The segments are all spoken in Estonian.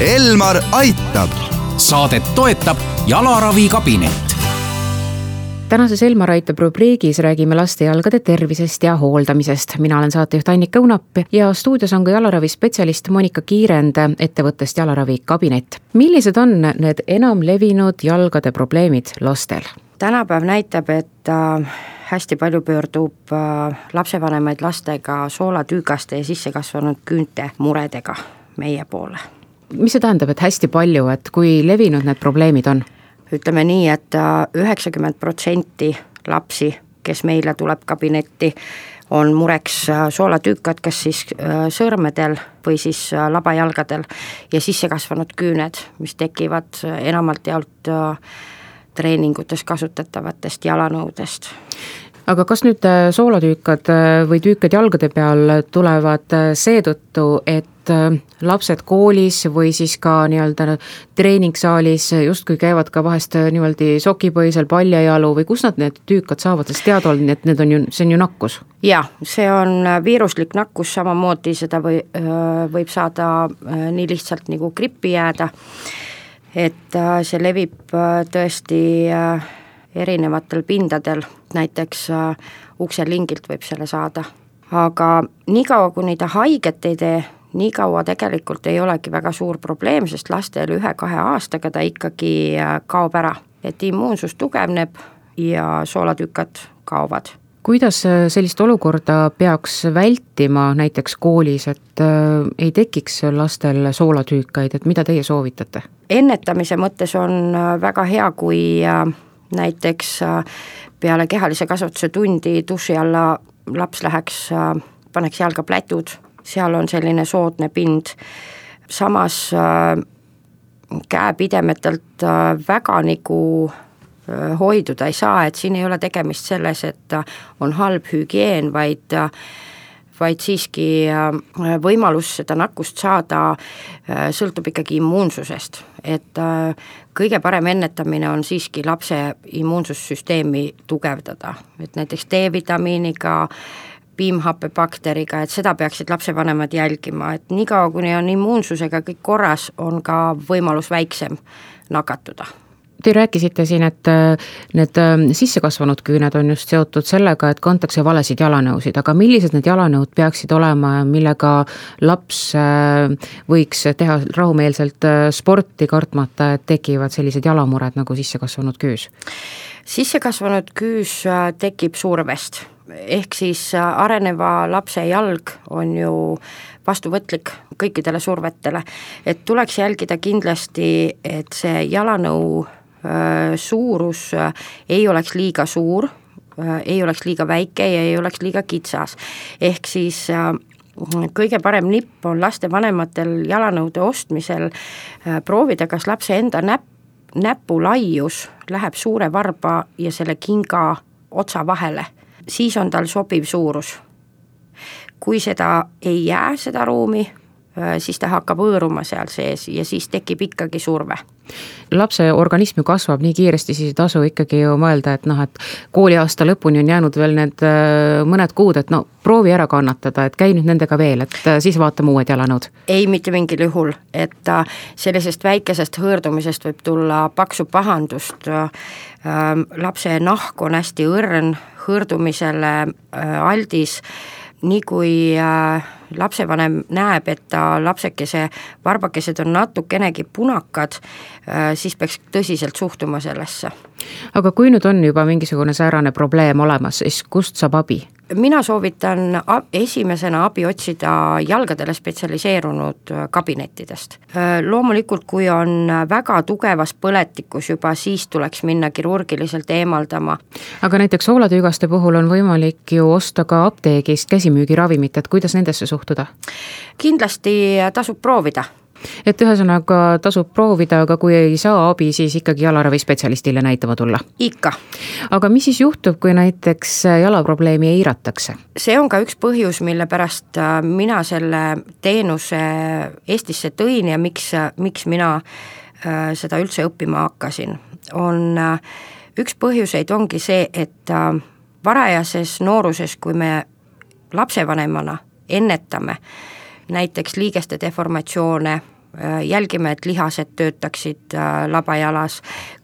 Elmar aitab. saadet toetab jalaravikabinet tänases Elmar aitab rubriigis räägime laste jalgade tervisest ja hooldamisest. mina olen saatejuht Annika Õunap ja stuudios on ka jalaravispetsialist Monika Kiirend ettevõttest Jalaravikabinet. millised on need enamlevinud jalgade probleemid lastel? tänapäev näitab, et äh, hästi palju pöördub äh, lapsevanemaid lastega soolatüügaste ja sissekasvanud küünte muredega meie poole. Mis see tähendab, et hästi palju, et kui levinud need probleemid on? ütleme nii et, et äh, üheksakümmend protsenti lapsi, kes meile tuleb kabinetti, on mureks soolatükad, kas siis sõrmedel või siis labajalgadel ja sissekasvanud küüned, mis tekivad enamalt jaolt treeningutes kasutatavatest jalanõudest aga kas nüüd äh, soolatüükad äh, või tüükad jalgade peal tulevad äh, seetõttu, et lapsed koolis või siis ka nii-öelda treeningsaalis justkui käivad ka vahest niimoodi sokipõhisel paljajalu või kust nad need tüükad saavad, sest teada on, et need on ju, see on ju nakkus? jaa, see on viiruslik nakkus, samamoodi seda või, võib saada nii lihtsalt nagu grippi jääda et see levib tõesti äh, erinevatel pindadel, näiteks ukselingilt võib selle saada. aga niikaua, kuni ta haiget ei tee, nii kaua tegelikult ei olegi väga suur probleem, sest lastel ühe-kahe aastaga ta ikkagi kaob ära, et immuunsus tugevneb ja soolatükad kaovad kuidas äh, sellist olukorda peaks vältima näiteks koolis, et äh, ei tekiks lastel soolatüükaid, et mida teie soovitate? ennetamise mõttes on äh, väga hea, kui näiteks peale kehalise kasvatuse tundi duši alla laps läheks, paneks jalga plätud, seal on selline soodne pind, samas käepidemetelt väga nagu Äh, hoiduda ei saa, et siin ei ole tegemist selles, et äh, on halb hügieen, vaid äh, vaid siiski võimalus seda nakkust saada sõltub ikkagi immuunsusest, et kõige parem ennetamine on siiski lapse immuunsussüsteemi tugevdada, et näiteks D-vitamiiniga, piimhappebakteriga, et seda peaksid lapsevanemad jälgima, et niikaua, kuni on immuunsusega kõik korras, on ka võimalus väiksem nakatuda Te rääkisite siin, et äh, need äh, sissekasvanud küüned on just seotud sellega, et kantakse valesid jalanõusid, aga millised need jalanõud peaksid olema, millega laps äh, võiks teha rahumeelselt sporti, kartmata, et tekivad sellised jalamured nagu sissekasvanud küüs? sissekasvanud küüs tekib survest, ehk siis areneva lapse jalg on ju vastuvõtlik kõikidele survetele, et tuleks jälgida kindlasti, et see jalanõu Äh, suurus äh, ei oleks liiga suur, äh, ei oleks liiga väike ja ei oleks liiga kitsas. ehk siis kõige parem nipp on lastevanematel jalanõude ostmisel proovida, kas lapse enda näpp, näpu laius läheb suure varba ja selle kinga otsa vahele, siis on tal sobiv suurus. kui seda ei jää, seda ruumi, Äh, siis ta hakkab hõõruma seal sees ja siis tekib ikkagi surve. lapse organism ju kasvab nii kiiresti, siis ei tasu ikkagi ju mõelda, et noh, et kooliaasta lõpuni on jäänud veel need äh, mõned kuud, et no proovi ära kannatada, et käi nüüd nendega veel, et äh, siis vaatame uued jalanõud. ei, mitte mingil juhul, et sellisest väikesest hõõrdumisest võib tulla paksu pahandust, lapse nahk on hästi õrn, hõõrdumisele aldis nii kui äh, lapsevanem näeb, et ta lapsekese varbakesed on natukenegi punakad, äh, siis peaks tõsiselt suhtuma sellesse. aga kui nüüd on juba mingisugune säärane probleem olemas, siis kust saab abi? mina soovitan esimesena abi otsida jalgadele spetsialiseerunud äh, kabinettidest. Äh, loomulikult, kui on väga tugevas põletikus juba, siis tuleks minna kirurgiliselt eemaldama. aga näiteks soolatüügaste puhul on võimalik ju osta ka apteegist käsimüügiravimit, et kuidas nendesse suhtuda? Kindlasti tasub proovida et ühesõnaga tasub proovida, aga kui ei saa abi, siis ikkagi jalaravispetsialistile näitama tulla? ikka. aga mis siis juhtub, kui näiteks jalaprobleemi eiratakse? see on ka üks põhjus, mille pärast äh, mina selle teenuse Eestisse tõin ja miks, miks mina äh, seda üldse õppima hakkasin, on äh, üks põhjuseid ongi see, et varajases nooruses, kui me lapsevanemana ennetame näiteks liigeste deformatsioone, jälgime, et lihased töötaksid labajalas,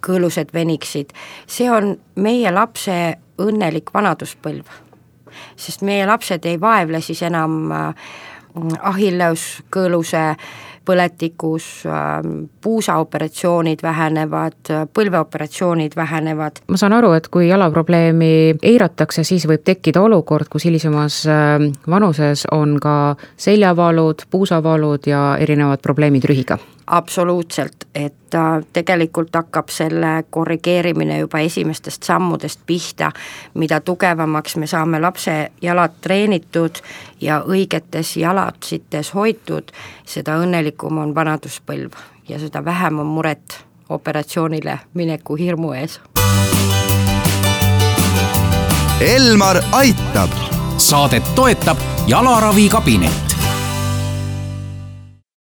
kõõlused veniksid, see on meie lapse õnnelik vanaduspõlv. sest meie lapsed ei vaevle siis enam ahilleus kõõluse põletikus, ähm, puusaoperatsioonid vähenevad, põlveoperatsioonid vähenevad. ma saan aru, et kui jalaprobleemi eiratakse, siis võib tekkida olukord, kus hilisemas ähm, vanuses on ka seljavalud, puusavalud ja erinevad probleemid rühiga absoluutselt, et tegelikult hakkab selle korrigeerimine juba esimestest sammudest pihta, mida tugevamaks me saame lapse jalad treenitud ja õigetes jalatsites hoitud, seda õnnelikum on vanaduspõlv ja seda vähem on muret operatsioonile mineku hirmu ees. Elmar aitab. saadet toetab jalaravikabinet